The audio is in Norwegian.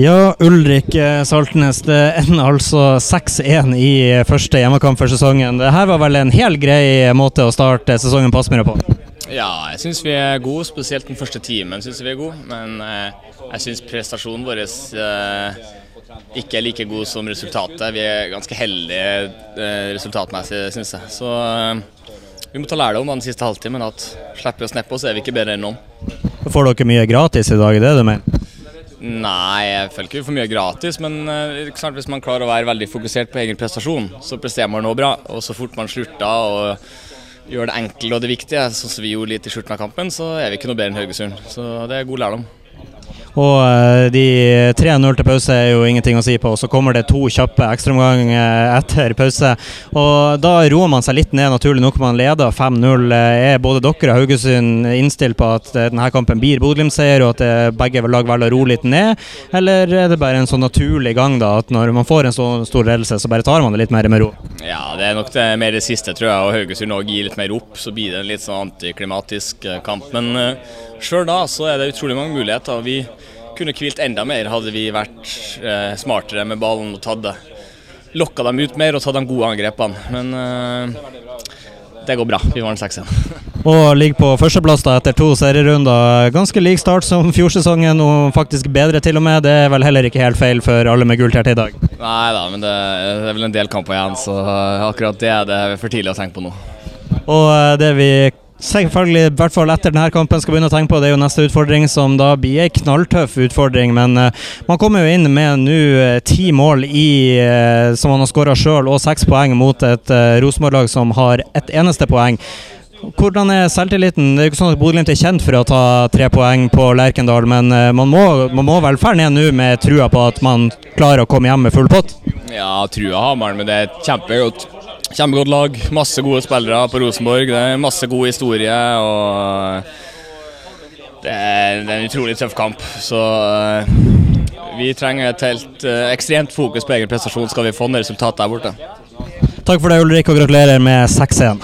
Ja, Ulrik eh, Saltnes. Det ender altså 6-1 i første hjemmekamp for sesongen. Det her var vel en helt grei måte å starte sesongen på Aspmyra på? Ja, jeg syns vi er gode, spesielt den første timen synes vi er gode. Men eh, jeg syns prestasjonen vår eh, ikke er like god som resultatet. Vi er ganske heldige eh, resultatmessig, syns jeg. Så eh, vi må ta lærdom av den siste halvtimen. At slipper vi å sneppe oss, er vi ikke bedre enn noen. Får dere mye gratis i dag, er det du mener? Nei, jeg føler ikke for mye gratis, men eh, hvis man klarer å være veldig fokusert på egen prestasjon, så presterer man noe bra. Og så fort man slutter og gjør det enkle og det viktige, sånn som vi gjorde litt i slutten av kampen, så er vi ikke noe bedre enn Haugesund. Så det er god lærdom. Og eh, de 3-0 til pause er jo ingenting å si på. Så kommer det to kjappe ekstraomganger etter pause. Og da roer man seg litt ned, naturlig nok. Man leder 5-0. Er både dere og Haugesund innstilt på at eh, denne kampen blir Bodø-Glimt-seier, og at begge lag velger å roe litt ned? Eller er det bare en sånn naturlig gang, da, at når man får en så stor ledelse, så bare tar man det litt mer med ro? Ja, det er nok det mer det siste, tror jeg. Og Haugesund òg gir litt mer opp, så blir det en litt sånn antiklimatisk kamp. Men uh, sjøl da så er det utrolig mange muligheter. Vi kunne hvilt enda mer hadde vi vært uh, smartere med ballen og tatt det. Lokka dem ut mer og tatt de gode angrepene. Men eh, det går bra. Vi var den 6-1. og ligger på førsteplass da etter to serierunder. Ganske lik start som fjorsesongen, og faktisk bedre til og med. Det er vel heller ikke helt feil for alle med gult her til i dag? Nei da, men det, det er vel en del kamper igjen, så akkurat det er det for tidlig å tenke på nå. Og eh, det vi selvfølgelig, i hvert fall etter denne kampen, skal begynne å tenke på. Det er jo neste utfordring, som da blir ei knalltøff utfordring. Men uh, man kommer jo inn med nå uh, ti mål i, uh, som man har skåra sjøl, og seks poeng mot et Rosenborg-lag som har ett eneste poeng. Hvordan er selvtilliten? Det er jo ikke sånn at Bodø-Glimt er kjent for å ta tre poeng på Lerkendal, men man må, man må vel fære ned nå med trua på at man klarer å komme hjem med full pott? Ja, trua har man, men det er kjempegodt Kjempegodt lag. Masse gode spillere på Rosenborg. Det er Masse god historie. og Det er, det er en utrolig tøff kamp. Så uh, vi trenger et helt uh, ekstremt fokus på egen prestasjon skal vi få ned resultatet der borte. Takk for det, Ulrik, og gratulerer med 6-1.